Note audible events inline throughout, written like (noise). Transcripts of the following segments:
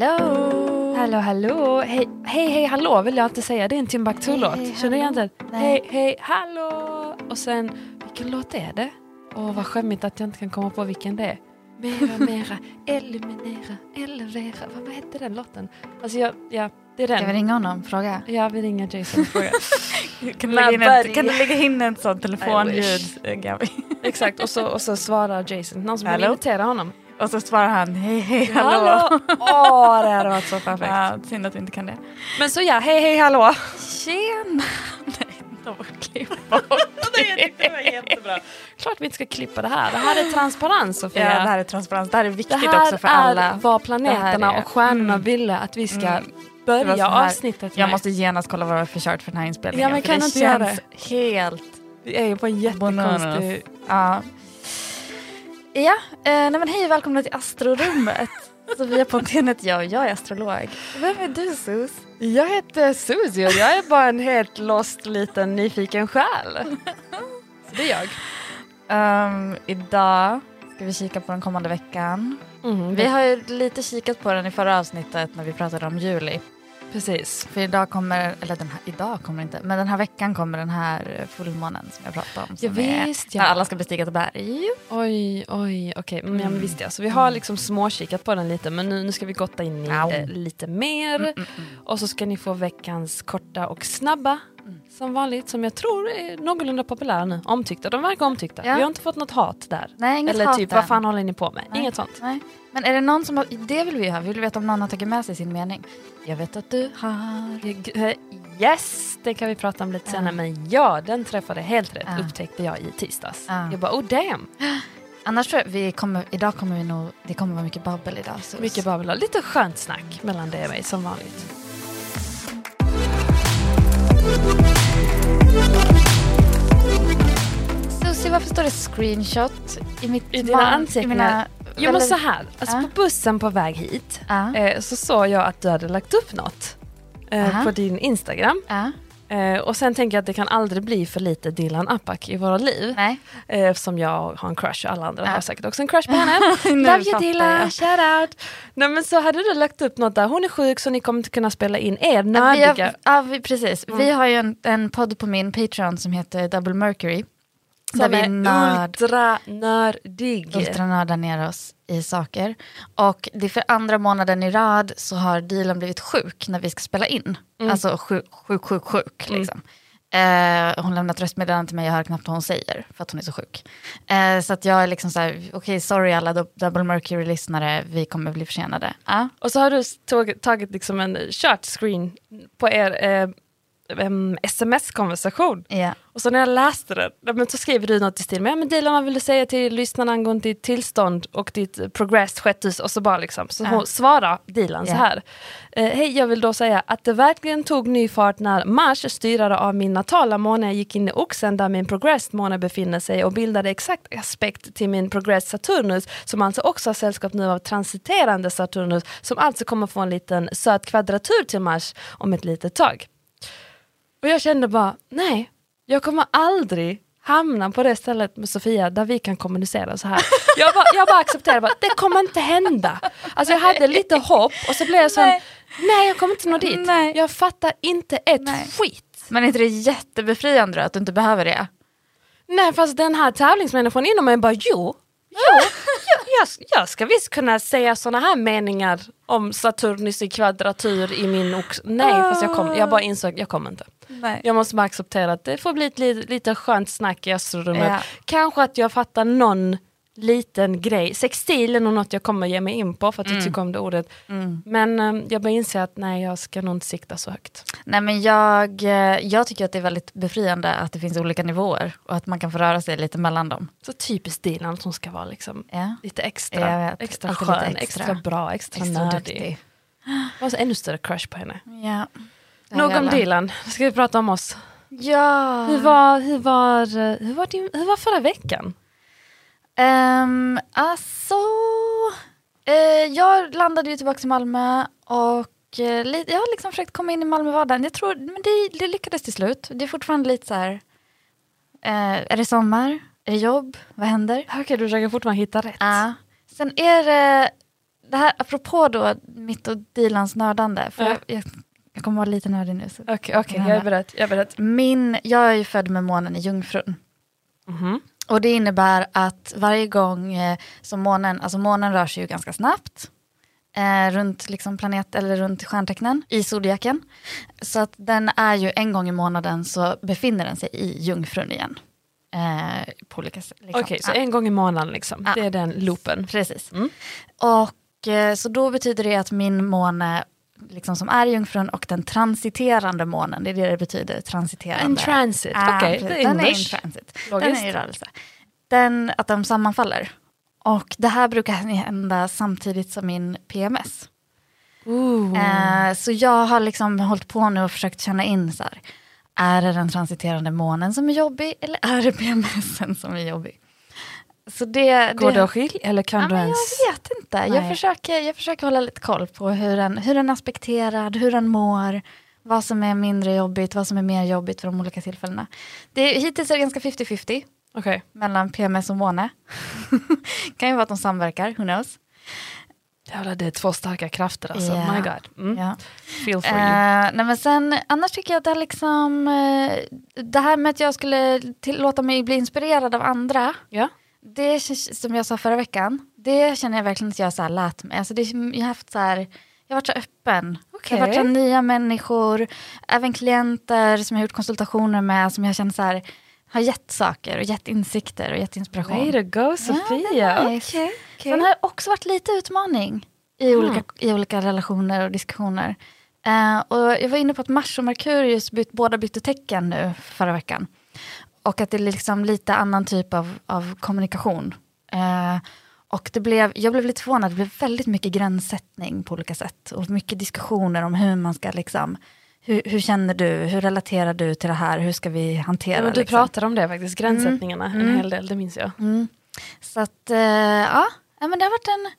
Hello! Hallå, hallå. Hej, hej, hej, hallå vill jag alltid säga. Det är en Timbuktu-låt. Hej, hej, Känner igen hallå? den? Hej, hej, hallå. Och sen, vilken låt är det? Åh, vad skämmigt att jag inte kan komma på vilken det är. Mera, mera, eliminera, elevera. Vad, vad hette den låten? Alltså, jag, ja, det är den. Ska vi ringa honom? Fråga? Ja, vi ringer Jason och frågar. (laughs) Kan du lägga in kan du lägga in I wish. telefonljud? Exakt, och så, och så svarar Jason. Någon som vill Hallå? imitera honom. Och så svarar han hej hej hallå. Hallå! Åh, det hade varit så (laughs) perfekt. Ja, synd att vi inte kan det. Men så ja, hej, hej, hallå. Tjena! (laughs) Nej, de klippa (laughs) bort det var jättebra. Klart vi inte ska klippa det här. Det här är transparens, Sofia. Ja, det här är transparens. Det här är viktigt Det här också för alla. vad Det planeterna här är- och stjärnorna Mm. ville att vi ska Mm. Det börja här- avsnittet Jag med. måste genast kolla vad det var för kört för den här inspelningen. Ja, men för kan det du inte göra känns helt Vi är ju på en jättekonstig... Ja. Ja, eh, nej men hej och välkomna till Astrorummet. Sofia Pontén heter jag och jag är astrolog. Vem är du Sus? Jag heter Susie och jag är bara en helt lost liten nyfiken själ. Så det är jag. Um, idag ska vi kika på den kommande veckan. Mm, Vi har ju lite kikat på den i förra avsnittet när vi pratade om juli. Precis. För idag kommer, eller den här, idag kommer inte, men den här veckan kommer den här fullmånen som jag pratade om. Ja, Som är visst, ja. när alla ska bestiga ett berg. Oj, oj, okej. Mm, ja, men Mm. visst ja. Så vi har liksom småkikat på den lite men nu, nu ska vi gotta in i eh, lite mer. Mm, mm, mm. Och så ska ni få veckans korta och snabba. Mm. Som vanligt, som jag tror är någorlunda populära nu. Omtyckta, de verkar omtyckta. Ja. Vi har inte fått något hat där. Nej, inget Eller hat typ, än. vad fan håller ni på med? Nej. Inget sånt. Nej. Men är det någon som har, det vill vi ha, vi vill veta om någon har tagit med sig sin mening. Jag vet att du har. Eh, Yes, det kan vi prata om lite Ja. senare. Men ja, den träffade helt rätt, Ja. upptäckte jag i tisdags. Ja. Jag bara, oh damn. (gasps) Annars tror jag vi kommer, idag kommer vi nog, det kommer vara mycket babbel idag. Sus. Mycket babbel. Lite skönt snack mellan dig och mig som vanligt. Susie, varför står det screenshot i mitt I dina anteckningar? Jo men så här, alltså Ja. på bussen på väg hit Ja. eh, så såg jag att du hade lagt upp något eh, Aha. på din Instagram. Eh, och sen tänker jag att det kan aldrig bli för lite Dilan Apak i våra liv. Nej. Eh, eftersom jag har en crush och alla andra Ja. har säkert också en crush på henne. (laughs) Love you jag. shout out! Nej men så hade du lagt upp något där, hon är sjuk så ni kommer inte kunna spela in er Ja, vi nördiga. har, ja, vi, precis. Mm. Vi har ju en, en podd på min Patreon som heter Double Mercury. Som är nörd, ultra nördig. ultranördar ner oss i saker. Och det är för andra månaden i rad så har Dilan blivit sjuk när vi ska spela in. Mm. Alltså sjuk, sjuk, sjuk, sjuk. Mm. Liksom. Eh, hon lämnar ett röstmeddelande till mig, jag hör knappt vad hon säger för att hon är så sjuk. Eh, så att jag är liksom så här, okej sorry alla Do- Double Mercury-lyssnare, vi kommer bli försenade. Ja. Och så har du tagit, tagit liksom en chart screen på er eh, em, sms-konversation. Ja. Och så när jag läste den, men så skriver du något i stil med, men Dilan vad vill du säga till lyssnarna angående ditt tillstånd och ditt progressed sköttes och så bara liksom. Så hon svarar Dilan så Ja. här. Eh, Hej, jag vill då säga att det verkligen tog ny fart när Mars, styrare av min natala måne, gick in i oxen där min progressed måne befinner sig och bildade exakt aspekt till min progressed Saturnus som alltså också har sällskap nu av transiterande Saturnus som alltså kommer få en liten söt kvadratur till Mars om ett litet tag. Och jag kände bara, nej, jag kommer aldrig hamna på det stället med Sofia där vi kan kommunicera så här. (laughs) Jag bara, jag bara accepterade, bara, det kommer inte hända. Alltså jag hade lite hopp och så blev jag sån, nej, Nej. jag kommer inte nå dit. Nej. Jag fattar inte ett Nej. skit. Men är inte det jättebefriande då, att du inte behöver det? Nej fast den här tävlingsmänniskan inom mig bara, jo, jo, jag, jag, ska visst kunna säga såna här meningar om Saturnus i kvadratur i min ox. Nej, fast jag, kom, jag bara insåg, jag kommer inte. Nej. Jag måste bara acceptera att det får bli ett lite, lite skönt snack i astrorummet. Ja. Kanske att jag fattar någon liten grej. Sextil är nog något jag kommer ge mig in på för att jag tycker om det ordet. Men eh, jag börjar inse att nej, jag ska nog inte sikta så högt. Nej men jag, eh, jag tycker att det är väldigt befriande att det finns olika nivåer och att man kan få röra sig lite mellan dem. Så typiskt Dilan som ska vara liksom Ja. lite extra, vet, extra skön, extra. extra. bra, extra, Extra nördig. duktig. Jag har ännu större crush på henne. Ja. Nog om. Dilan, ska vi prata om oss. Ja. Hur var, hur var, eh, hur var, din, hur var förra veckan? Um, alltså, eh, jag landade ju tillbaka till Malmö och li- jag har liksom försökt komma in i Malmövardagen. Jag tror, men det, det lyckades till slut. Det är fortfarande lite så här, eh, är det sommar? Är det jobb? Vad händer? Okej, du försöker fortfarande hitta rätt. Ja. Sen är det, det här apropå då mitt och Dilans nördande, för Ja. jag, jag, jag kommer vara lite nördig nu. Okej, okej, jag är beredd. Jag är beredd. Min, jag är ju född med månen i Jungfrun. Mhm. Och det innebär att varje gång eh, som månen, alltså månen rör sig ju ganska snabbt eh, runt liksom planet eller runt stjärntecknen i zodiaken. Så att den är ju en gång i månaden så befinner den sig i Jungfrun igen. Eh, på olika sätt. Liksom. Okej, så Ja. en gång i månaden liksom. Ja. Det är den loopen. Precis. Mm. Och eh, så då betyder det att min måne, liksom som är Jungfrun och den transiterande månen, det är det det betyder, transiterande. En transit, Ja, okej. är den är in transit. Logiskt. Den är i rörelse. Den, att de sammanfaller. Och det här brukar hända samtidigt som min PMS. Eh, så jag har liksom hållit på nu och försökt känna in så här. Är det den transiterande månen som är jobbig eller är det PMSen som är jobbig? Så det, Går det, det att skilja eller kan Ja, du ens... jag vet inte. Jag försöker, jag försöker hålla lite koll på hur den, hur den är aspekterad, hur den mår, vad som är mindre jobbigt, vad som är mer jobbigt för de olika tillfällena. Det, hittills är det ganska 50-50 Okej. mellan PMS och måne. (laughs) kan ju vara att de samverkar, who knows. Jävlar, det är två starka krafter alltså. Ja. My God. Mm. Ja. Feel for Eh, you. nej men sen, annars tycker jag att det liksom, eh, det här med att jag skulle låta mig bli inspirerad av andra, Ja. Det som jag sa förra veckan, det känner jag verkligen att jag så här lärt mig. Alltså det, jag har haft så här, jag har varit så öppen. Jag har varit så nya människor, även klienter som jag har gjort konsultationer med som jag känner så här, har gett saker och gett insikter och gett inspiration. Way to go Sofia. är nice. Okej, okej. Sen har det också varit lite utmaning i, Mm. olika, i olika relationer och diskussioner. Eh, och jag var inne på att Mars och Merkurius byt, båda bytte tecken nu förra veckan. Och att det är liksom lite annan typ av, av kommunikation. Eh, och det blev, jag blev lite förvånad, det blev väldigt mycket gränssättning på olika sätt. Och mycket diskussioner om hur man ska liksom, hur, hur känner du, hur relaterar du till det här, hur ska vi hantera Ja, men du liksom? pratade om det faktiskt, gränssättningarna en Mm. hel del, det minns jag. Mm. Så att, eh, ja, ja, men det har varit en,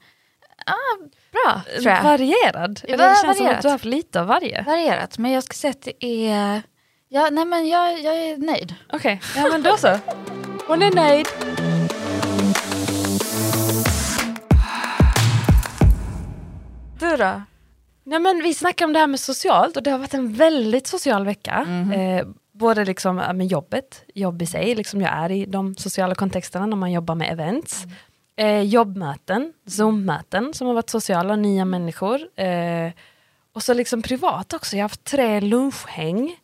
ja, bra tror jag. Varierad? Ja, Eller det känns som varierat. att du har haft lite av varje. Varierat, men jag ska säga att det är, ja, nej men jag, jag är nöjd. Okej, ja men då så. Hon är nöjd. Du då? Nej, men vi snackar om det här med socialt och det har varit en väldigt social vecka. Mhm. Eh, både liksom, med jobbet, jobb i sig, liksom jag är i de sociala kontexterna när man jobbar med events. Mm. Eh, jobbmöten, Zoom-möten som har varit sociala, nya människor. Eh, och så liksom privat också, jag har haft tre lunchhäng.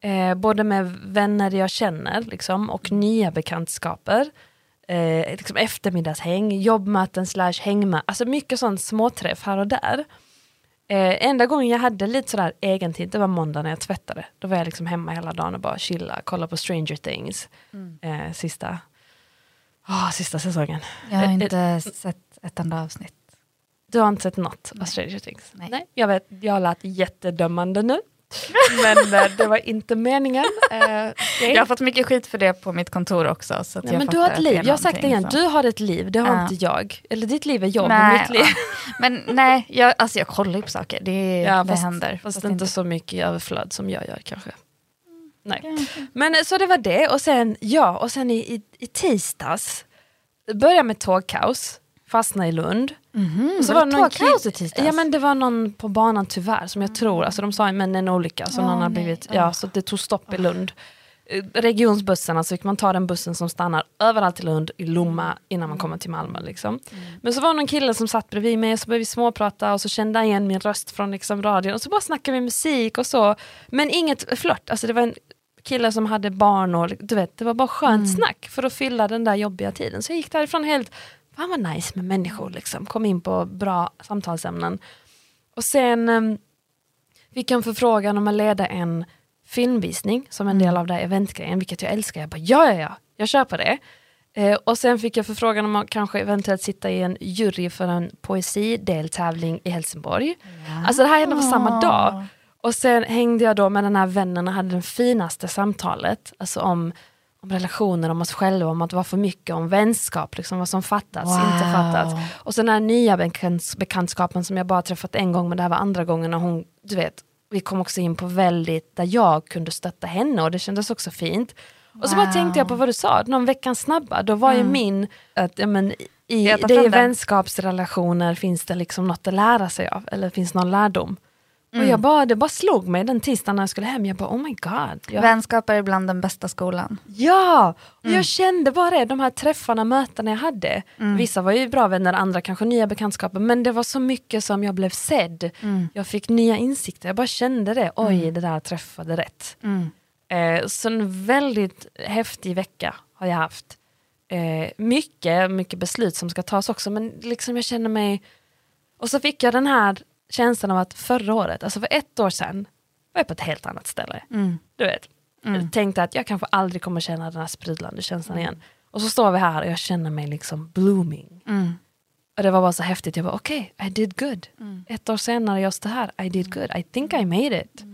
Eh, både med vänner jag känner liksom, och nya bekantskaper. Eh, liksom eftermiddagshäng, jobbmöten slash hängmöten, alltså mycket sån småträff här och där. Eh, enda gången jag hade lite sådär egentid, det var måndag när jag tvättade. Då var jag liksom hemma hela dagen och bara chilla, kolla på Stranger Things. Eh, sista, åh, sista säsongen. Jag har Eh, inte sett ett enda avsnitt. Du har inte sett något av Stranger Things? Nej. jag vet, jag lät jättedömande nu. Men eh, det var inte meningen. Eh, det- Jag har fått mycket skit för det på mitt kontor också. Så att Ja, jag men du fattar har ett att det är liv, jag har sagt det någonting igen, som- du har ett liv, det har Ja. inte jag. Eller ditt liv är jobb, Nej, mitt liv. ja. Men nej, jag, alltså jag kollar ju på saker, det, det fast, händer. Fast, Fast inte så mycket i överflöd som jag gör kanske. Nej. Men eh, så det var det och sen, ja, och sen i, i, i tisdags, börja med tågkaos, fastna i Lund. Mhm, Och så var det det någon kid- i tisdags? Ja men det var någon på banan tyvärr som jag tror, alltså de sa men en olycka så Åh, någon har blivit, ja så det tog stopp i Lund. Eh, Regionsbussen, alltså fick man ta den bussen som stannar överallt i Lund, i Lomma, innan man kommer till Malmö. Liksom. Men så var det någon kille som satt bredvid mig och så började vi småprata och så kände han igen min röst från liksom radion och så bara snackade vi musik och så. Men inget flört, alltså det var en kille som hade barn och du vet, det var bara skönt Mm. snack för att fylla den där jobbiga tiden. Så jag gick därifrån helt, fan vad nice med människor liksom, kom in på bra samtalsämnen. Och sen um, fick jag en förfrågan om att leda en filmvisning som en del av det här eventgrejen, vilket jag älskar. Jag bara ja, ja, ja, jag kör på det. Eh, och sen fick jag förfrågan om att kanske eventuellt sitta i en jury för en poesideltävling i Helsingborg. Alltså det här hände på samma dag. Och sen hängde jag då med den här vännen och hade det finaste samtalet, alltså om, om relationer, om oss själva, om att det var för mycket, om vänskap, liksom vad som fattas, Wow. inte fattas. Och sen den här nya bekants bekantskapen som jag bara träffat en gång, men det här var andra gången och hon, du vet, vi kom också in på väldigt, där jag kunde stötta henne och det kändes också fint. Och så bara Wow. tänkte jag på vad du sa, någon veckan snabba, då var ju min, att, ja, men, i, det den. vänskapsrelationer finns det liksom något att lära sig av, eller finns någon lärdom. Och Mm. jag bara, det bara slog mig den tisdagen när jag skulle hem, jag bara oh my god. Jag, Vänskap är ibland den bästa skolan. ja, och Mm. jag kände bara det, de här träffarna, mötena jag hade. Mm. Vissa var ju bra vänner, andra kanske nya bekantskaper, men det var så mycket som jag blev sedd. Mm. Jag fick nya insikter, jag bara kände det, oj det där träffade rätt. Mm. Eh, så en väldigt häftig vecka har jag haft. Eh, mycket, mycket beslut som ska tas också, men liksom jag känner mig... Och så fick jag den här känslan av att förra året, alltså för ett år sedan, var jag på ett helt annat ställe. Mm. Du vet, jag tänkte att jag kanske aldrig kommer känna den här sprudlande känslan igen. Och så står vi här och jag känner mig liksom blooming. Mm. Och det var bara så häftigt, jag bara okej, I did good. Ett år senare jag står här, I did good, I think I made it.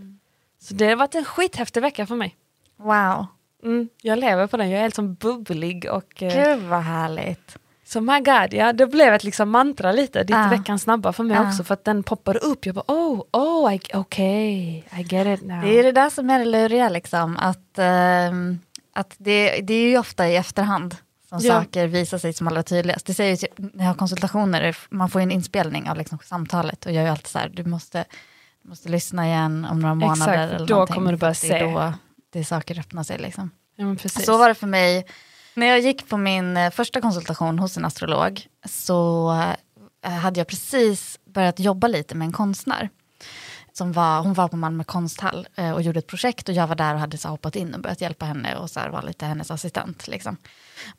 Så det har varit en skithäftig vecka för mig. Wow, Mm, jag lever på den, jag är helt som bubblig och eh, gud vad härligt. Så my god, ja, det blev ett liksom mantra lite, ditt Ah. veckan snabba för mig Ah. också för att den poppade upp, jag bara oh, oh, I- okej, I get it now. Det är det där som är det luriga, liksom, att, ehm, att det, det är ju ofta i efterhand som Ja. saker visar sig som allra tydligast. Det säger ju, typ, när jag har konsultationer, man får en inspelning av liksom samtalet och jag är ju alltid så här, du måste, du måste lyssna igen om några månader. Exakt, eller då kommer du börja för det är se. Då det saker öppnar sig. Liksom. ja. Så var det för mig. När jag gick på min eh, första konsultation hos en astrolog så eh, hade jag precis börjat jobba lite med en konstnär. Som var, hon var på Malmö konsthall eh, och gjorde ett projekt och jag var där och hade så hoppat in och börjat hjälpa henne och så här var lite hennes assistent. Liksom.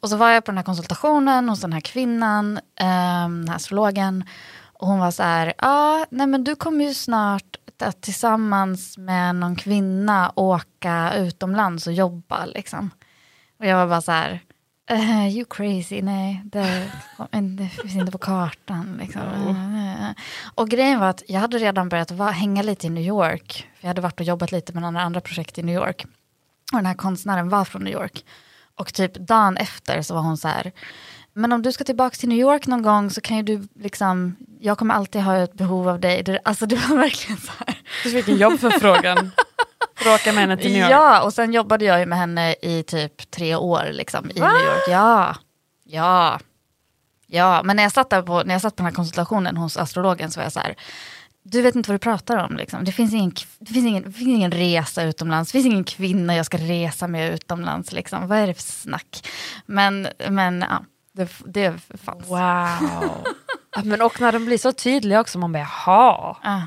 Och så var jag på den här konsultationen hos den här kvinnan, ehm, den här astrologen. Och hon var så här, ja, ah, nej men du kommer ju snart att tillsammans med någon kvinna åka utomlands och jobba liksom. Och jag var bara så här, eh, you crazy, nej, det, det finns inte på kartan. Liksom. Eh, Och grejen var att jag hade redan börjat vara, hänga lite i New York. För jag hade varit och jobbat lite med några andra projekt i New York. Och den här konstnären var från New York. Och typ dagen efter så var hon så här, men om du ska tillbaka till New York någon gång så kan ju du liksom, jag kommer alltid ha ett behov av dig. Alltså det var verkligen så här. Du fick en jobbförfrågan. (laughs) För att åka med henne till New York. Ja, och sen jobbade jag ju med henne i typ tre år liksom, i Va? New York. Ja, ja, ja. Men när jag satt, på, när jag satt på den här konsultationen hos astrologen så var jag så här, du vet inte vad du pratar om. Liksom. Det, finns ingen, det, finns ingen, det finns ingen resa utomlands, det finns ingen kvinna jag ska resa med utomlands. Liksom. Vad är det för snack? Men, men ja, det, det fanns. Wow. (laughs) Men och när de blir så tydliga också, man bara jaha. Ja.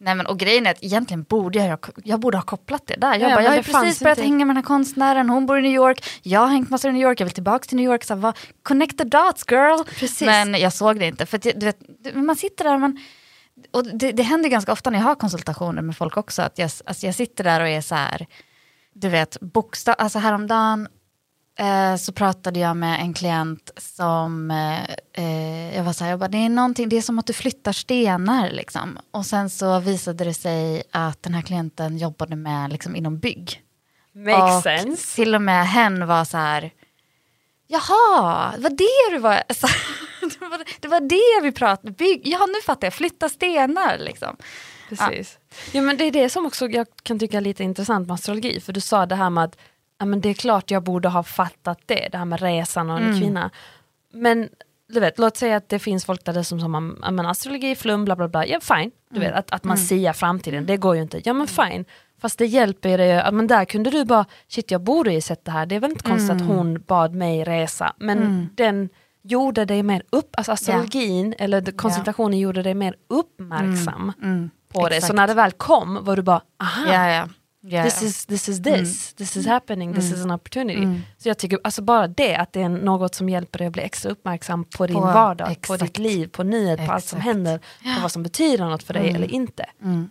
Nej men och grejen är att egentligen borde jag, jag borde ha kopplat det där. Jag, Ja, bara, jag har precis börjat inte. hänga med den här konstnären, hon bor i New York, jag har hängt massor i New York, jag vill tillbaka till New York. Så vad, connect the dots girl. Precis. Men jag såg det inte, för att, du vet, man sitter där och man, och det, det händer ganska ofta när jag har konsultationer med folk också, att jag, alltså jag sitter där och är så här, du vet, bokstav, alltså häromdagen eh, så pratade jag med en klient som, eh, eh, jag var så här, jag bara, det är någonting, det är som att du flyttar stenar liksom. Och sen så visade det sig att den här klienten jobbade med, liksom inom bygg. Makes och sense. till och med hen var så här, jaha, var det du var, (laughs) så, det, var det var det vi pratade, bygg, ja nu fattar jag, flytta stenar liksom. Precis. Ja. men det är det som också jag kan tycka är lite intressant med astrologi, för du sa det här med att ja, men det är klart jag borde ha fattat det, det här med resan och en Mm. kvinna. Men du vet, låt säga att det finns folk där det som, som men astrologi, flum, bla bla bla, ja fine, du vet, att, att man siar framtiden, det går ju inte, ja men fine. Fast det hjälper dig, ja, men där kunde du bara, shit jag borde ju sett det här, det är väl inte konstigt att hon bad mig resa, men den gjorde dig mer upp, alltså astrologin eller det- konsultationen gjorde dig mer uppmärksam Mm, på det. Så exakt. när det väl kom var du bara, aha, Ja, Ja, This is this, is this. this is happening, this is an opportunity. Mm. Så jag tycker alltså bara det, att det är något som hjälper dig att bli extra uppmärksam på din På- vardag, på exakt. ditt liv, på nyhet, på allt som Exakt. händer, på vad som betyder något för dig Mm. eller inte. Mm.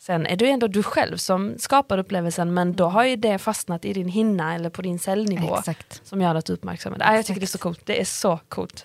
Sen är det ändå du själv som skapar upplevelsen men då har ju det fastnat i din hinna eller på din cellnivå Exakt. som gör att du uppmärksammar det. Nej, Jag tycker det är så coolt, det är så coolt.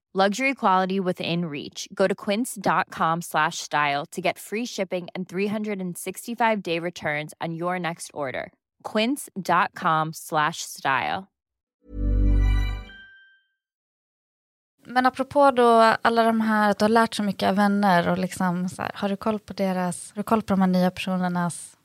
Luxury quality within reach. Go to quince.com slash style to get free shipping and 365 day returns on your next order. Quince.com slash style. Men apropå då alla de här, att du har lärt så mycket av vänner och liksom så här, har du koll på deras, har du koll på de här nya personernas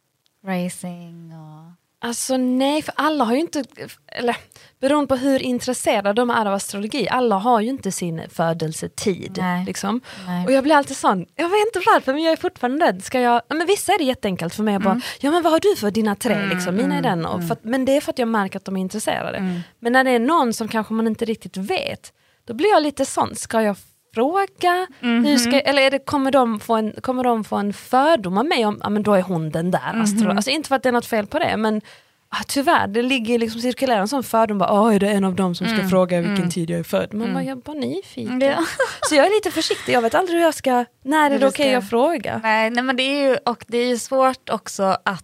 racing och... Alltså nej, för alla har ju inte, eller beroende på hur intresserade de är av astrologi, alla har ju inte sin födelsetid. Nej. Liksom. Nej. Och jag blir alltid sån, jag vet inte varför men jag är fortfarande rädd. Ska jag, men vissa är det jätteenkelt för mig att bara, ja men vad har du för dina tre, liksom, mina är den. Och för, att- men det är för att jag märker att de är intresserade. Men när det är någon som kanske man inte riktigt vet, då blir jag lite sån, ska jag fråga? Hur ska, eller är det, kommer, de få en, kommer de få en fördom av mig om, ja men då är hon den där astrolog. Alltså inte för att det är något fel på det men ah, tyvärr, det ligger liksom cirkulerar en sån fördom, bara, "Åh, är det en av dem som ska fråga vilken tid jag är född? Men bara, jag är bara nyfiken. Ja. Så jag är lite försiktig, jag vet aldrig hur jag ska, när är det okej ska- att fråga? Nej, nej men det är ju, och det är ju svårt också att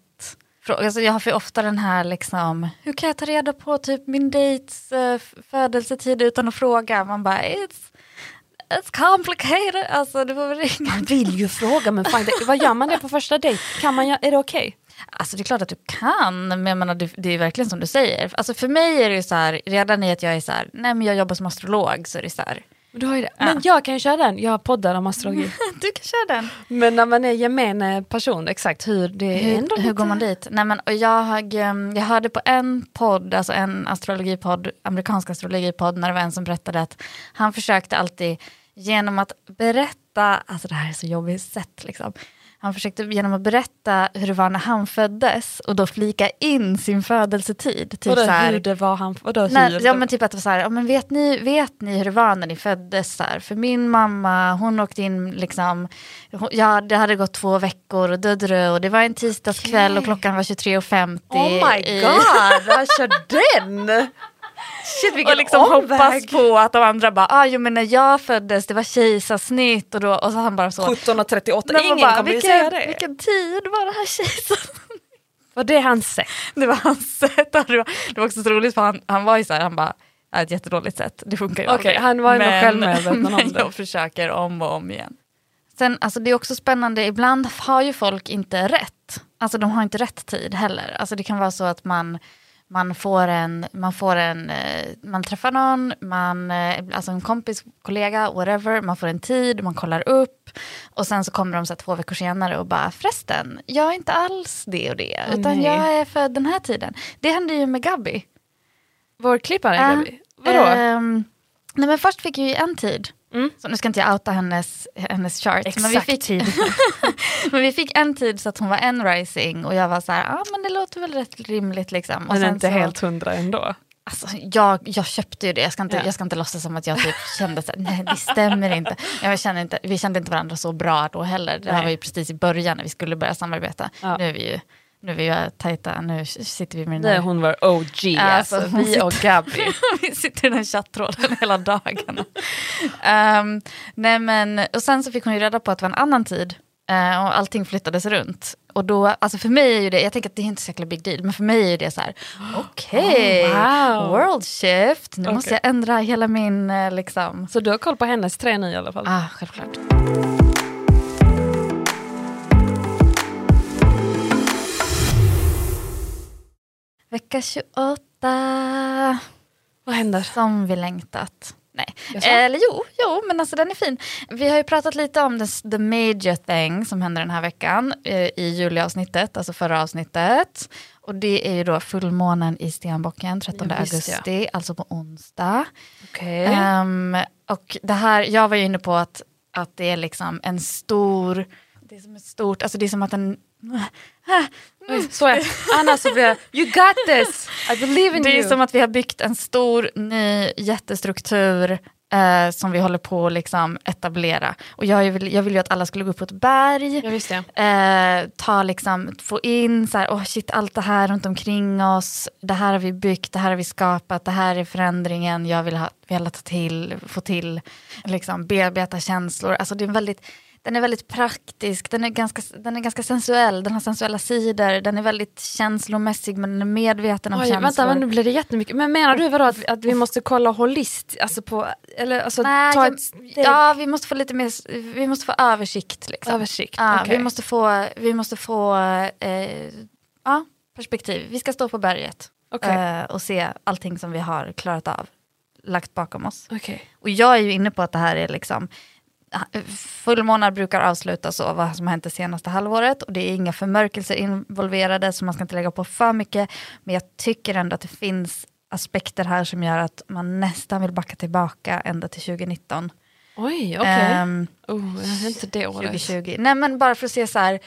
fråga, alltså jag har för ofta den här liksom, hur kan jag ta reda på typ min dejts uh, födelsetid utan att fråga? Man bara, it's, it's complicated, alltså du får väl ringa. Man vill ju fråga men fan, det, vad gör man det på första dejt? Kan man, är det okej? Alltså det är klart att du kan, men jag menar, det, är verkligen som du säger. Alltså för mig är det ju så här, redan i att jag är så här, nej men jag jobbar som astrolog så är det så här, du har ju det. men jag kan ju köra den, jag poddar om astrologi. (laughs) du kan köra den. men när man är gemene person, exakt hur det är ändå Hur, hur går man dit? Nej, men, och jag, jag hörde på en podd, alltså en astrologipodd, amerikansk astrologipodd, när det var en som berättade att han försökte alltid genom att berätta, alltså det här är så jobbigt sätt liksom, han försökte genom att berätta hur det var när han föddes och då flika in sin födelsetid. Typ Vadå, så här, hur det var han, vadå ja men typ att det var så här, ja, men vet, ni, vet ni hur det var när ni föddes? Så här? För min mamma, hon åkte in liksom, hon, ja det hade gått två veckor och dödrö och det var en tisdagskväll och klockan var 23.50. Oh my god, han kör den! (laughs) Shit och liksom omväg. hoppas på att de andra bara, ah, jo men när jag föddes det var kejsarsnitt och, då, och så han bara så. 1738, Nej, man ingen bara, kommer ju vilken, säga det. Vilken tid var det här kejsarsnitt? Var det hans sätt? Det var hans sätt. Det var, det var också så roligt för han, han var ju så här, han bara, "Det är ett jättedåligt sätt, det funkar ju Okej, aldrig." han var ändå Men- självmedveten (laughs) om men det. jag försöker om och om igen. Sen, alltså det är också spännande, ibland har ju folk inte rätt. Alltså de har inte rätt tid heller. Alltså det kan vara så att man, man får en, man får en, eh, man träffar någon, man, eh, alltså en kompis, kollega, whatever, man får en tid, man kollar upp och sen så kommer de så två veckor senare och bara förresten, jag är inte alls det och det, Åh, utan nej. jag är född den här tiden. Det hände ju med Gabby. Vår klippare, Ja. Gabi. Vadå? Ehm, nej men först fick jag ju en tid. Mm. Så nu ska inte jag outa hennes, hennes chart. Exakt men vi fick, (laughs) men vi fick en tid så att hon var en rising och jag var så här, ja ah, men det låter väl rätt rimligt liksom. Och Men inte så, helt hundra ändå. Alltså, jag, jag köpte ju det, jag ska inte, Ja. jag ska inte låtsas som att jag typ kände så här, nej det stämmer inte. Jag kände inte. Vi kände inte varandra så bra då heller. Det här Nej. var ju precis i början när vi skulle börja samarbeta. Ja. Nu är vi ju nu är vi tajta, nu sitter vi med den Nej, här hon var OG alltså, Alltså, vi och Gabby. (laughs) vi sitter i den här chattråden hela dagarna. um, nej men, och sen så fick hon ju reda på att det var en annan tid uh, och allting flyttades runt. Och då, alltså för mig är ju det, jag tänker att det är inte så jäkla big deal, men för mig är det så här, (gasps) okej, Oh, wow. world shift, nu Okej. måste jag ändra hela min, eh, liksom, Så du har koll på hennes tre nu i alla fall? ah, självklart. Vecka 28. Vad händer? Som vi längtat. Nej. Eller jo, jo, men alltså den är fin. Vi har ju pratat lite om the, the major thing som händer den här veckan eh, i juliavsnittet, alltså förra avsnittet. Och det är ju då fullmånen i Stenbocken 13 Ja, visst, ja. augusti, alltså på onsdag. Okej. Ehm, och det här, jag var ju inne på att, att det är liksom en stor, det är som ett stort, alltså det är som att en Så är Anna Sofia, you got this! I believe in Det är you! som att vi har byggt en stor ny jättestruktur eh, som vi håller på att liksom etablera. Och jag vill, jag vill ju att alla skulle gå upp på ett berg, eh, ta liksom, få in så här, oh shit, allt det här runt omkring oss, det här har vi byggt, det här har vi skapat, det här är förändringen jag vill ha, vill ta till, få till, liksom bearbeta känslor. Alltså det är en väldigt den är väldigt praktisk, den är, ganska, den är ganska sensuell, den har sensuella sidor, den är väldigt känslomässig men den är medveten om Oj, känslor. vänta, men nu blir det jättemycket. Men menar du vadå, att, att vi måste kolla holist, alltså på, eller alltså Nej, ta jag- ett steg, Ja, vi måste få lite mer, vi måste få översikt. Liksom. översikt? Ja, Okej. Vi måste få, vi måste få eh, ja, perspektiv. Vi ska stå på berget Okej. eh, och se allting som vi har klarat av, lagt bakom oss. Okej. Och jag är ju inne på att det här är liksom Fullmånar brukar avslutas så vad som har hänt det senaste halvåret och det är inga förmörkelser involverade så man ska inte lägga på för mycket. Men jag tycker ändå att det finns aspekter här som gör att man nästan vill backa tillbaka ända till 2019. Oj, okej. Ehm, oh, jag är inte det året. 2020. Nej men bara för att se så här,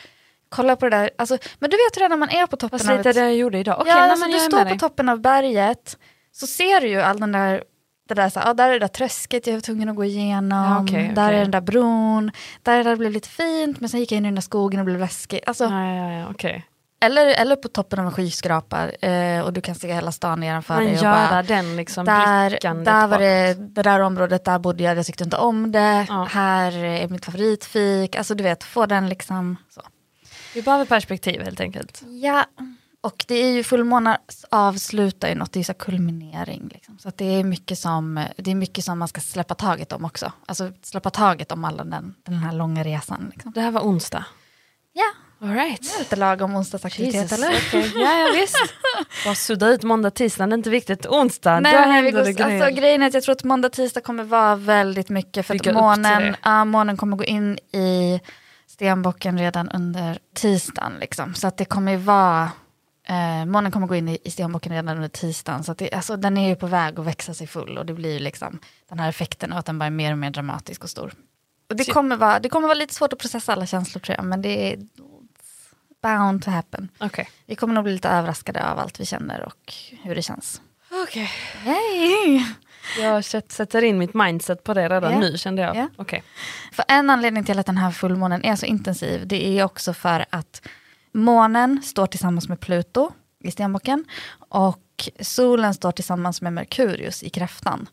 kolla på det där, alltså, men du vet redan när man är på toppen Fast av lite ett, det jag gjorde idag. Okej, ja, alltså, men du är står på dig. toppen av berget, så ser du ju all den där, det där, så ah, där är det där träsket jag var tvungen att gå igenom, Ja, okej, där är den där bron, där, där blev lite fint, men sen gick jag in i den där skogen och blev läskigt. Alltså, Ja, ja, okej. eller, eller på toppen av en skyskrapa eh, och du kan se hela stan nedanför Men dig. och bara, den liksom där, där var det, det där området, där bodde jag, jag tyckte inte om det. Här är mitt favoritfik. Alltså du vet, få den liksom så. Vi behöver perspektiv helt enkelt. Ja, och det är ju fullmånar avslutar ju något, det är ju så kulminering. Liksom. Så att det, är mycket som, det är mycket som man ska släppa taget om också. Alltså släppa taget om alla den, den här långa resan. Liksom. Det här var onsdag. Ja, All right. lite lagom onsdagsaktivitet Jesus, eller? okej. Ja, ja visst. (laughs) Bara sudda ut måndag, tisdag, det är inte viktigt. Onsdag, Nej, då nej, händer går, det grejer. alltså, grejen är att jag tror att måndag, tisdag kommer vara väldigt mycket för Bygga att månen, det. ja, månen kommer gå in i stenbocken redan under tisdagen. Liksom. Så att det kommer vara, eh, månen kommer gå in i, i stenbocken redan under tisdagen. Så det, alltså, den är ju på väg att växa sig full och det blir ju liksom den här effekten och att den bara är mer och mer dramatisk och stor. Och det, kommer vara, det kommer vara lite svårt att processa alla känslor tror jag, men det är bound to happen. Okej. Vi kommer nog bli lite överraskade av allt vi känner och hur det känns. Okej. Yay! Jag sätt- sätter in mitt mindset på det redan Ja. nu kände jag. Ja. Okej. För en anledning till att den här fullmånen är så intensiv, det är också för att månen står tillsammans med Pluto i stenbocken och solen står tillsammans med Merkurius i kräftan.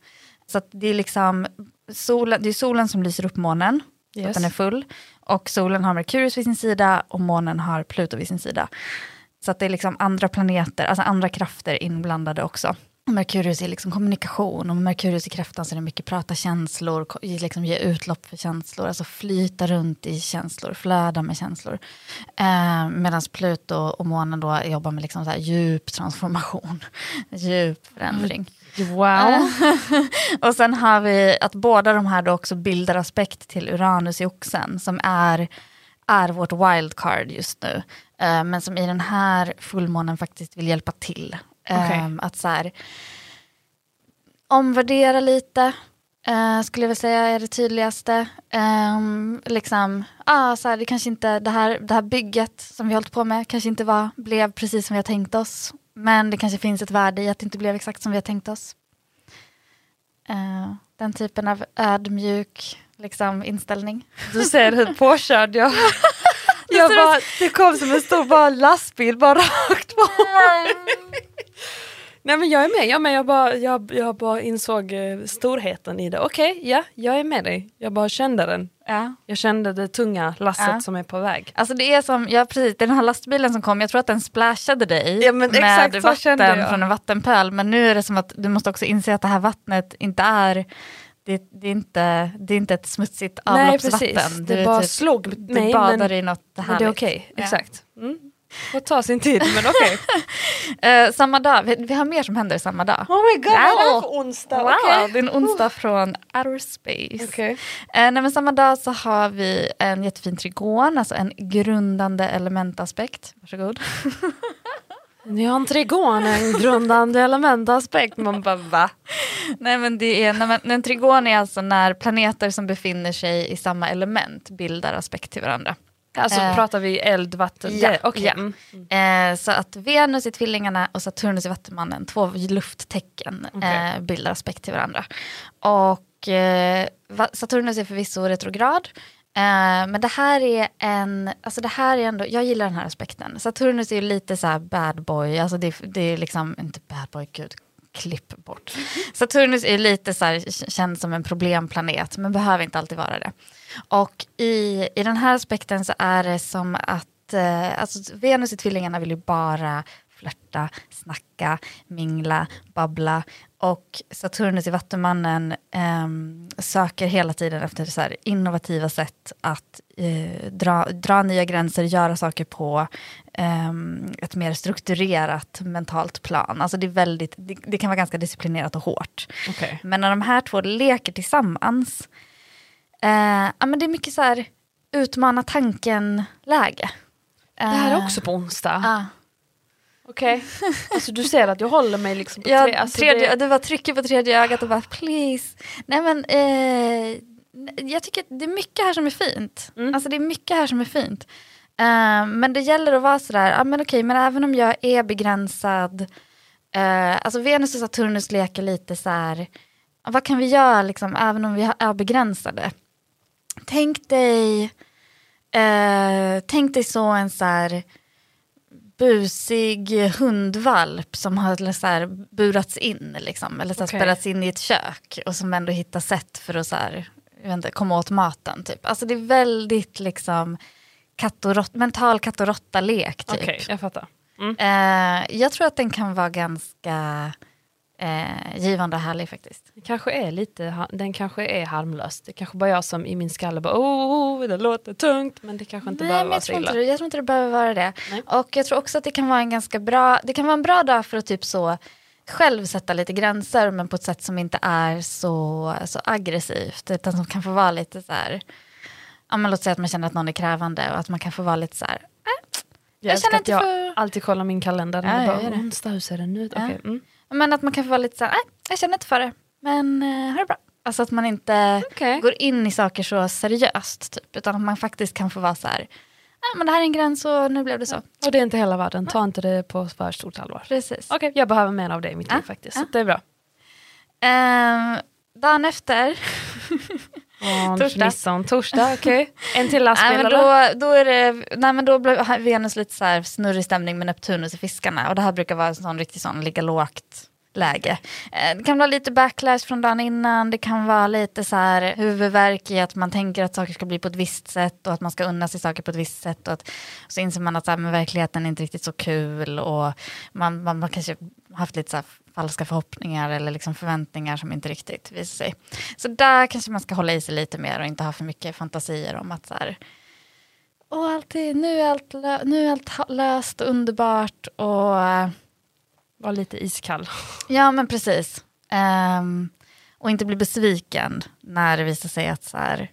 Så det är liksom solen, det är solen som lyser upp månen, så att Yes. den är full. Och solen har Merkurius vid sin sida och månen har Pluto vid sin sida. Så det är liksom andra planeter, alltså andra krafter inblandade också. Merkurius är liksom kommunikation och Merkurius i kräftan så är det mycket prata känslor, liksom ge utlopp för känslor, alltså flyta runt i känslor, flöda med känslor. Eh, Medan Pluto och månen då jobbar med liksom så här djup transformation, (laughs) djup förändring. Wow. (laughs) och sen har vi att båda de här då också bildar aspekt till Uranus i oxen som är, är vårt wildcard just nu. Eh, men som i den här fullmånen faktiskt vill hjälpa till. Eh, Okej. Att så här, omvärdera lite, eh, skulle jag väl säga är det tydligaste. Ehm, liksom, ah, så här, det, kanske inte, det, här, det här bygget som vi hållit på med kanske inte var, blev precis som vi har tänkt oss. Men det kanske finns ett värde i att det inte blev exakt som vi har tänkt oss. Eh, den typen av ödmjuk liksom, inställning. Du ser hur påkörd jag Jag bara, det kom som en stor bara lastbil bara rakt på (laughs) Nej men jag är med, jag, med. jag, bara, jag, jag bara insåg eh, storheten i det. Okej, ja, jag är med dig. Jag bara kände den. Ja. Jag kände det tunga lasset Ja. som är på väg. Alltså det är som, ja precis, den här lastbilen som kom, jag tror att den splashade dig Ja, men med vatten från en vattenpöl. Men nu är det som att du måste också inse att det här vattnet inte är, det, det är, inte, det är inte ett smutsigt Nej avloppsvatten. precis, Du det bara typ- slog Du mig. badar Men, i något men härligt. det är okej, Ja. exakt. Mm. Får ta sin tid men okej. (laughs) Eh, samma dag, vi, vi har mer som händer samma dag. Oh my god, vad är det Wow. för onsdag? Wow, Okej. det är en onsdag från outer space. Okej. Eh, nej, men samma dag så har vi en jättefin trigon, alltså en grundande elementaspekt. Varsågod. (laughs) Ni har en trigon, en grundande elementaspekt. Man bara va? nej, men det är, nej, men, en trigon är alltså när planeter som befinner sig i samma element bildar aspekt till varandra. Alltså Eh, pratar vi eld, vatten? ja, det- okej. ja. Mm. Eh, så att Venus i Tvillingarna och Saturnus i Vattumannen, två lufttecken, Okej. eh, bildar aspekt till varandra. Och eh, Saturnus är förvisso retrograd, eh, men det här är en, alltså det här är ändå, jag gillar den här aspekten. Saturnus är ju lite så här bad boy, alltså det, det är liksom, inte bad boy, gud, klipp bort. (laughs) Saturnus är lite så här, k- känns som en problemplanet, men behöver inte alltid vara det. Och i, i den här aspekten så är det som att eh, alltså Venus i Tvillingarna vill ju bara flörta, snacka, mingla, babbla. Och Saturnus i Vattumannen ehm, söker hela tiden efter så innovativa sätt att eh, dra, dra nya gränser, göra saker på ehm, ett mer strukturerat mentalt plan. Alltså det, är väldigt, det, det kan vara ganska disciplinerat och hårt. Okej. Men när de här två leker tillsammans, eh, ja, men det är mycket så här utmana tanken-läge. Det här är också på onsdag? Ja. Okej. Alltså du ser att jag håller mig liksom på Ja, tre... Alltså, tredje, det, Du var trycker på tredje ögat och bara please. Nej men eh, jag tycker att det är mycket här som är fint. Mm. Alltså det är mycket här som är fint. Eh, men det gäller att vara sådär, ja men okej men även om jag är begränsad, eh, alltså Venus och Saturnus leker lite så här, vad kan vi göra liksom även om vi är begränsade? Tänk dig, eh, tänk dig så en så här busig hundvalp som har så här burats in, liksom, eller så Okej. spärrats in i ett kök och som ändå hittar sätt för att så här, inte, komma åt maten. Typ. Alltså det är väldigt liksom, katt och rått, mental katt och råtta-lek. Typ. Okej, jag fattar. Eh, jag tror att den kan vara ganska eh, givande och härlig faktiskt. Det kanske är lite, den kanske är harmlös. Det kanske bara jag som i min skalle bara oh, det låter tungt men det kanske inte Nej, behöver vara jag, så illa. jag tror inte det behöver vara det. Nej. Och jag tror också att det kan vara en ganska bra, det kan vara en bra dag för att typ så själv sätta lite gränser men på ett sätt som inte är så, så aggressivt utan som kan få vara lite så här, ja men låt säga att man känner att någon är krävande och att man kan få vara lite så här, jag älskar känner att jag för- alltid kollar min kalender. Ja, jag bara, onsdag, hur ser den ut? Ja. Okej, mm. Men att man kan få vara lite så här, nej jag känner inte för det men eh, ha det bra. Alltså att man inte Okej. går in i saker så seriöst typ, utan att man faktiskt kan få vara så här, nej men det här är en gräns och nu blev det så. Och det är inte hela världen, ta inte det på för stort allvar. Precis. Okej, jag behöver mer av det i mitt liv faktiskt. ja. Så det är bra. Ehm, dagen efter, (laughs) Oh, Torsdag. Torsdag. Torsdag, okej. (laughs) En till lastbil nej, men då, då, är det, nej, men då blev Venus lite så här snurrig stämning med Neptunus i fiskarna och det här brukar vara en sån riktigt sån ligga lågt läge. Eh, Det kan vara lite backlash från dagen innan, det kan vara lite så här huvudvärk i att man tänker att saker ska bli på ett visst sätt och att man ska unna sig saker på ett visst sätt och att så inser man att så här, verkligheten är inte riktigt så kul och man, man, man kanske haft lite så här falska förhoppningar eller liksom förväntningar som inte riktigt visar sig. Så där kanske man ska hålla i sig lite mer och inte ha för mycket fantasier om att så här, Åh, alltid, nu, är allt nu är allt löst och underbart och eh, Var lite iskall. (laughs) Ja, men precis. Ehm, och inte bli besviken när det visar sig att så här,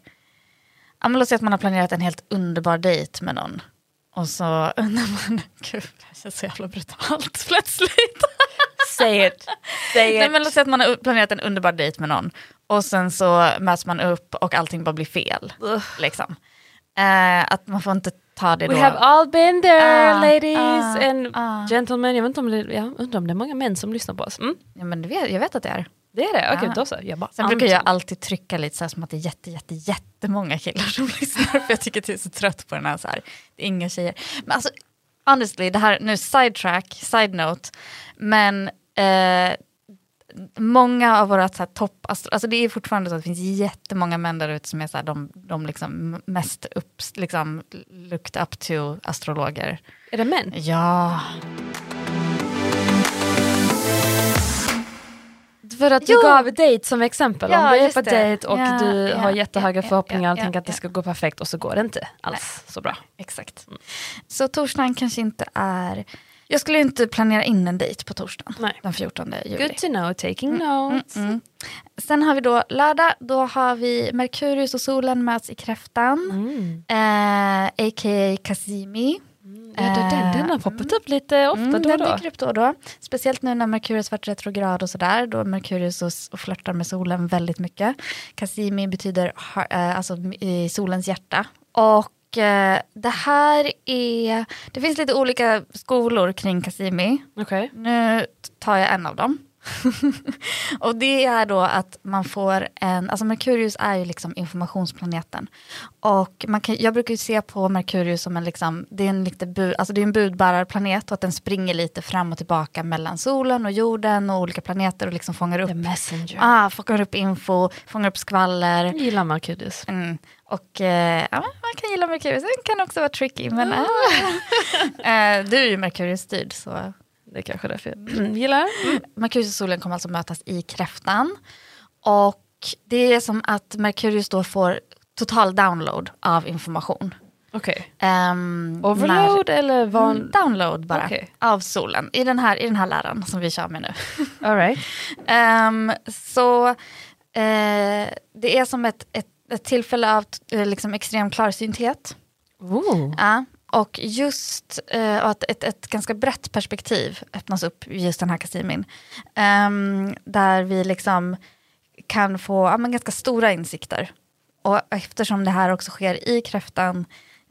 ja, men låt säga att man har planerat en helt underbar dejt med någon. Och så (laughs) undrar man, gud det känns så jävla brutalt plötsligt. (laughs) Say it. Say Nej, men låt säga att man har planerat en underbar dejt med någon. Och sen så möts man upp och allting bara blir fel. Liksom. Eh, att man får inte ta det We då. have all been there Ah, ladies ah, and ah. gentlemen. Jag vet inte om det, ja, undrar om det är många män som lyssnar på oss. Mm. Ja, men vet, jag vet att det är. Det är det? Okej, Ja. då så. Jag bara Sen brukar jag alltid trycka lite så här som att det är jätte, jätte, jättemånga killar som (laughs) lyssnar. För jag tycker att jag är så trött på den här, så här. det är inga tjejer. Men alltså, honestly, det här, nu sidetrack, side note. Men eh, många av våra så här, topp, alltså det är fortfarande så att det finns jättemånga män där ute som är så här, de, de liksom mest upp, liksom, looked up to astrologer. Är det män? Ja. För att du Jo. gav date som exempel. Ja, Om du är på dejt och Ja, du ja, har jättehöga förhoppningar och tänker att det ska gå perfekt och så går det inte alls så bra. Exakt. Så torsdagen kanske inte är... Jag skulle inte planera in en dejt på torsdagen, Nej. den 14 juli. Good to know, taking notes. Mm. Sen har vi då lördag, då har vi Merkurius och solen möts i kräftan. Mm. Eh, A.k.a. Cassimi. Ja, den, den har poppat upp lite ofta Mm, då och den då. dyker upp då och då. Speciellt nu när Merkurius varit retrograd och sådär. Då är Merkurius och, och flörtar med solen väldigt mycket. Cassimi betyder eh, alltså, i solens hjärta. Och eh, det här är... Det finns lite olika skolor kring Cassimi. Okej. Nu tar jag en av dem. (laughs) och det är då att man får en, alltså Merkurius är ju liksom informationsplaneten. Och man kan, jag brukar ju se på Merkurius som en, liksom, det är en, lite bud, alltså det är en budbärarplanet och att den springer lite fram och tillbaka mellan solen och jorden och olika planeter och liksom fångar The upp, messenger. ah, fångar upp info, fångar upp skvaller. Jag gillar Markudus. Mm. Och eh, ja, man kan gilla Merkurius, den kan också vara tricky. Men, Ah. (laughs) eh, du är ju Merkurius-styrd så Det är kanske är därför jag mm, gillar. Merkurius och solen kommer alltså mötas i kräftan. Och det är som att Merkurius då får total download av information. Okej. Um, Overload eller van... Download bara, Okej. av solen. I den, här, I den här läran som vi kör med nu. (laughs) All right. Ehm, så eh, det är som ett, ett, ett tillfälle av eh, liksom extrem klarsynthet. Ooh. Ja, och just eh, att ett, ett ganska brett perspektiv öppnas upp i just den här Kasimin. Um, där vi liksom kan få ja, men ganska stora insikter. Och eftersom det här också sker i kräftan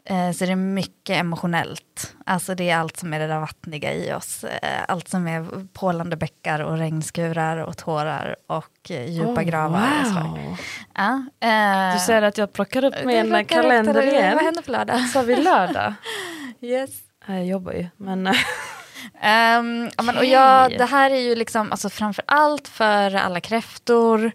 eh, så är det mycket emotionellt. Alltså det är allt som är det där vattniga i oss. Eh, allt som är pålande bäckar och regnskurar och tårar och eh, djupa Oh, gravar. Och så. wow. Ja, eh, Du säger att jag plockar upp min råkar kalender efter- igen. Vad händer på lördag? Sa vi lördag? (laughs) Yes. Jag jobbar ju, men... Ehm, ja, men, och ja, Okej. det här är ju liksom alltså, framför allt för alla kräftor.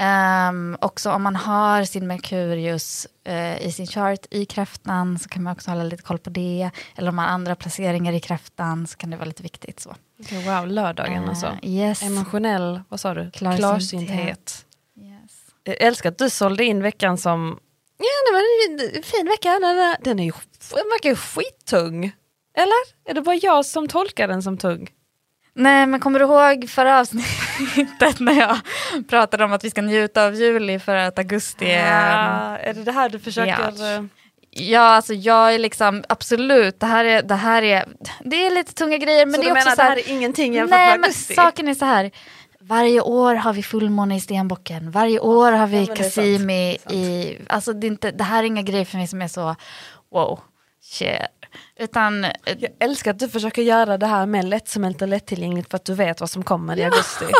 Um, också om man har sin Merkurius eh, i sin chart i kräftan så kan man också hålla lite koll på det. Eller om man har andra placeringar i kräftan så kan det vara lite viktigt. Så. Okej, wow, lördagen alltså. Eh, yes. Emotionell, vad sa du? Klarsynthet. Klarsynthet. yes. Jag älskar att du sålde in veckan som, ja det var en fin vecka, den, är- den, är ju, den verkar ju skittung. Eller? Är det bara jag som tolkar den som tung? Nej men kommer du ihåg förra avsnittet (laughs) när jag pratade om att vi ska njuta av juli för att augusti är Ah, är det det här du försöker... Ja. eh, Ja, alltså jag är liksom absolut, det här är, det här är, det är lite tunga grejer men så det är också menar så det här, här är ingenting jämfört nej, med men augusti? saken är så här, varje år har vi fullmåne i stenbocken, varje år har vi Ja, men sant. i, alltså det, inte, det här är inga grejer för mig som är så, wow, shit. Utan, eh, Jag älskar att du försöker göra det här mer lättsmält och lättillgängligt för att du vet vad som kommer i augusti. (laughs)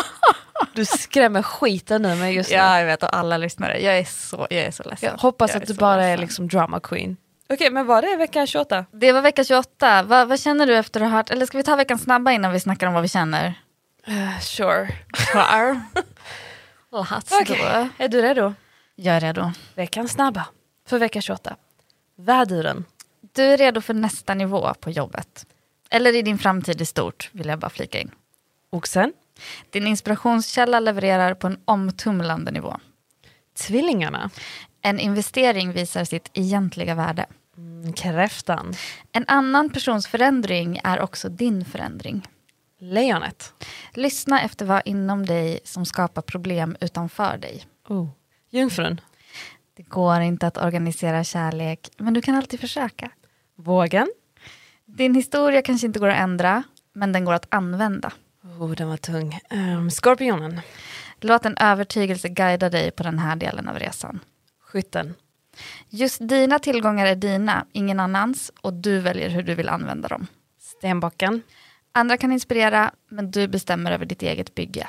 Du skrämmer skiten nu med just ja jag vet och alla lyssnare, jag är så, jag är så ledsen. Jag hoppas Jag att du bara är ledsen. liksom drama queen. Okej, men var det vecka 28? Det var vecka 28, vad, vad känner du efter att ha hört, eller ska vi ta veckan snabba innan vi snackar om vad vi känner? Uh, sure. Let's (laughs) Okej, go. är du redo? Jag är redo. Veckan snabba för vecka 28. Väduren. Du är redo för nästa nivå på jobbet. Eller i din framtid i stort, vill jag bara flika in. Oxen. Din inspirationskälla levererar på en omtumlande nivå. Tvillingarna. En investering visar sitt egentliga värde. Mm, kräftan. En annan persons förändring är också din förändring. Lejonet. Lyssna efter vad inom dig som skapar problem utanför dig. Oh. Jungfrun. Det går inte att organisera kärlek, men du kan alltid försöka. Vågen. Din historia kanske inte går att ändra, men den går att använda. Oh, den var tung. Um, skorpionen. Låt en övertygelse guida dig på den här delen av resan. Skytten. Just dina tillgångar är dina, ingen annans, och du väljer hur du vill använda dem. Stenbocken. Andra kan inspirera, men du bestämmer över ditt eget bygge.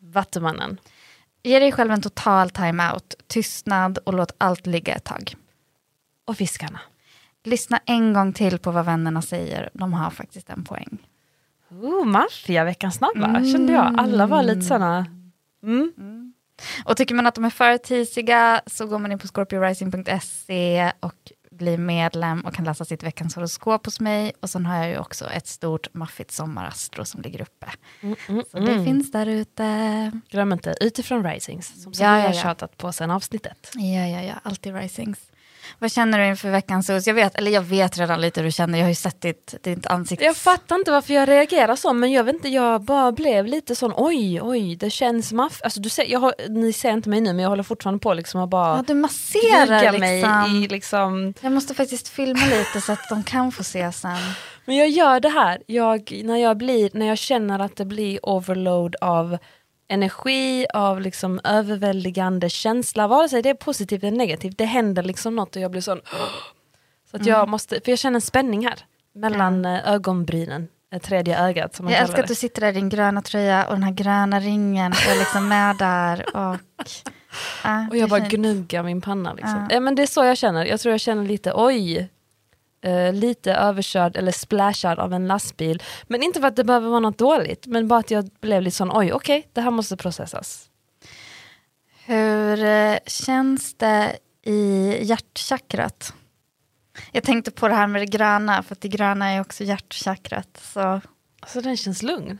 Vattumannen. Ge dig själv en total time-out, tystnad och låt allt ligga ett tag. Och fiskarna. Lyssna en gång till på vad vännerna säger, de har faktiskt en poäng. Oh, veckans snabba kände jag. Alla var lite såna... Mm. Och tycker man att de är för tisiga så går man in på scorpiorising.se och blir medlem och kan läsa sitt veckans horoskop hos mig. Och sen har jag ju också ett stort maffigt sommarastro som ligger uppe. Mm, mm, Så det mm. finns där ute. Glöm inte utifrån Risings som Ja, har ja. tjatat på sen avsnittet. Ja, ja, ja, alltid risings. Vad känner du inför veckans hus? Jag vet, eller jag vet redan lite hur du känner, jag har ju sett ditt, ditt ansikte. Jag fattar inte varför jag reagerar så men jag vet inte, jag bara blev lite sån oj oj det känns maff... Alltså, du ser, jag har, ni ser inte mig nu men jag håller fortfarande på liksom att bara Ja, du masserar gnugga liksom. mig i liksom Jag måste faktiskt filma lite så att de kan få se sen. Men jag gör det här, jag, när, jag blir, när jag känner att det blir overload av energi, av liksom överväldigande känsla, vare sig det är positivt eller negativt, det händer liksom något och jag blir sån (gasps) Så att jag måste, för jag känner en spänning här mellan eh, ögonbrynen, det tredje ögat som man Jag älskar att du sitter där i din gröna tröja och den här gröna ringen är liksom med där. (laughs) Och, ja, Och jag bara gnuggar min panna. Liksom. Ja. Ja. men det är så jag känner, jag tror jag känner lite oj, eh, lite överkörd eller splashad av en lastbil. Men inte för att det behöver vara något dåligt, men bara att jag blev lite sån oj, okej, det här måste processas. Hur eh, känns det i hjärtchakrat? Jag tänkte på det här med det gröna, för det gröna är också hjärtchakrat. Så, Alltså den känns lugn.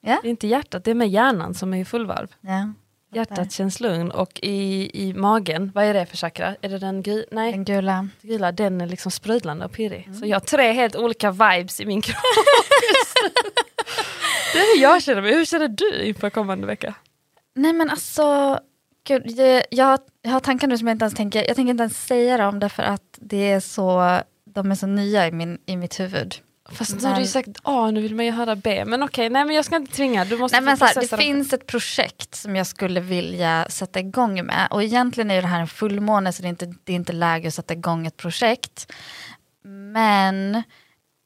ja. Det är inte hjärtat, det är med hjärnan som är i fullvarv. ja. Hjärtat känns lugn och i, i magen, vad är det för chakra? Är det den gul? Nej, Den gula. gula, den är liksom sprudlande och pirrig. Så jag har tre helt olika vibes i min kropp. (laughs) det är hur jag känner mig. Hur känner du inför kommande vecka? Nej men alltså, gud, det, jag, jag har tankar nu som jag inte ens tänker, jag tänker inte ens säga dem därför att det är så, de är så nya i, min, i mitt huvud. Fast nu har du ju sagt A, nu vill man ju höra B. Men okej, nej men jag ska inte tvinga. Du måste Nej, men så här, det dem. finns ett projekt som jag skulle vilja sätta igång med. Och egentligen är det här en fullmåne så det är inte, det är inte läge att sätta igång ett projekt. Men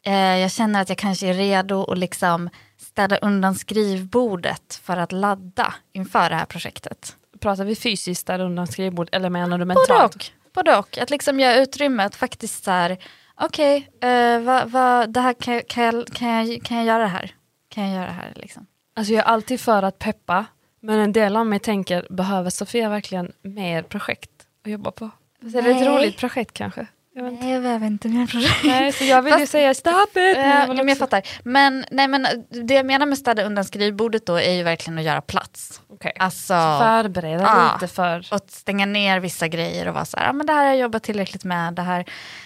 eh, jag känner att jag kanske är redo att liksom städa undan skrivbordet för att ladda inför det här projektet. Pratar vi fysiskt där undan skrivbord eller menar du Både mentalt? och. Både och. Att liksom göra utrymme att faktiskt så här, okej, eh, vad, vad, det här kan, jag- kan, jag, kan, jag, kan jag göra det här? Kan jag göra det här liksom? Alltså jag är alltid för att peppa. Men en del av mig tänker, behöver Sofia verkligen mer projekt att jobba på? Så är det ett roligt projekt kanske? Jag. Nej, jag behöver inte mer projekt. Nej, så jag vill ju Fast- säga stop it! Eh, men ja, jag men jag fattar. Men, nej, men det jag menar med städa undan skrivbordet då är ju verkligen att göra plats. Okej. Alltså, Förbereda Ja. lite för... och stänga ner vissa grejer och vara så här, ah, men det här har jag jobbat tillräckligt med, det här,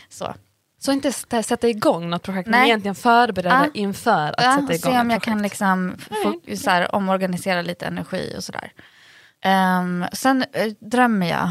så. Så inte sätta igång något projekt, men Nej. egentligen förbereda Ja. inför att Ja, sätta igång se om jag kan liksom få, så här, omorganisera lite energi och sådär. Um, sen eh, drömmer jag,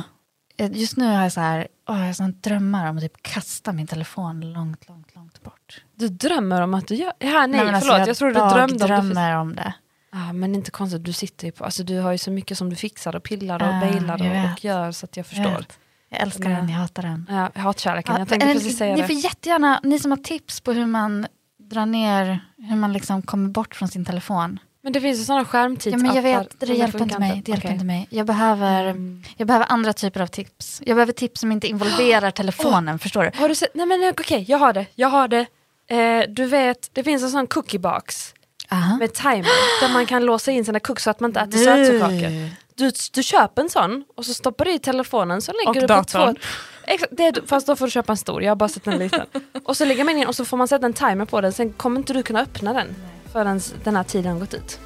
Eh, just nu har jag så här, oh, jag såna drömmar om att typ kasta min telefon långt, långt, långt bort. Du drömmer om att du gör... Ja, nej, men alltså, förlåt, jag, tror du drömde om drömmer om det. Ah, men inte konstigt, du sitter ju på... Alltså, du har ju så mycket som du fixar och pillar och Ja, bailar jag och, och gör så att jag Jag förstår. vet. Jag älskar den, jag hatar den. Ja, hatkärleken, Ja, jag tänkte precis säga ni det. får jättegärna, ni som har tips på hur man drar ner, hur man liksom kommer bort från sin telefon. Men det finns ju sådana Ja, skärmtidsappar. men jag vet, det, men hjälper inte mig. Det hjälper Okej. inte mig. Jag, behöver, Mm. jag behöver andra typer av tips. Jag behöver tips som inte involverar (gasps) telefonen, förstår du? Har du sett? Nej men okej, jag har det. Jag har det. Eh, du vet, det finns en sån cookiebox Aha. med timer där man kan låsa in sina cookies så att man inte äter sötsockerkakor. Du, du köper en sån och så stoppar du i telefonen så lägger Och du på datorn. två... Exakt, det fast då får du köpa en stor, jag har bara sett en liten. (laughs) och så lägger man in och så får man sätta en timer på den, sen kommer inte du kunna öppna den förrän den här tiden har gått ut.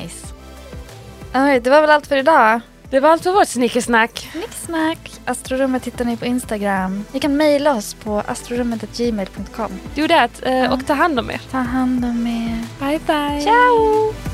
Nice. Oj, det var väl allt för idag. Det var allt för vårt snickesnack. Snicksnack. Astrorummet hittar ni på Instagram. Ni kan mejla oss på astrorummet.gmail.com. Do that eh, och ta hand om er. Ta hand om er. Bye bye. Ciao!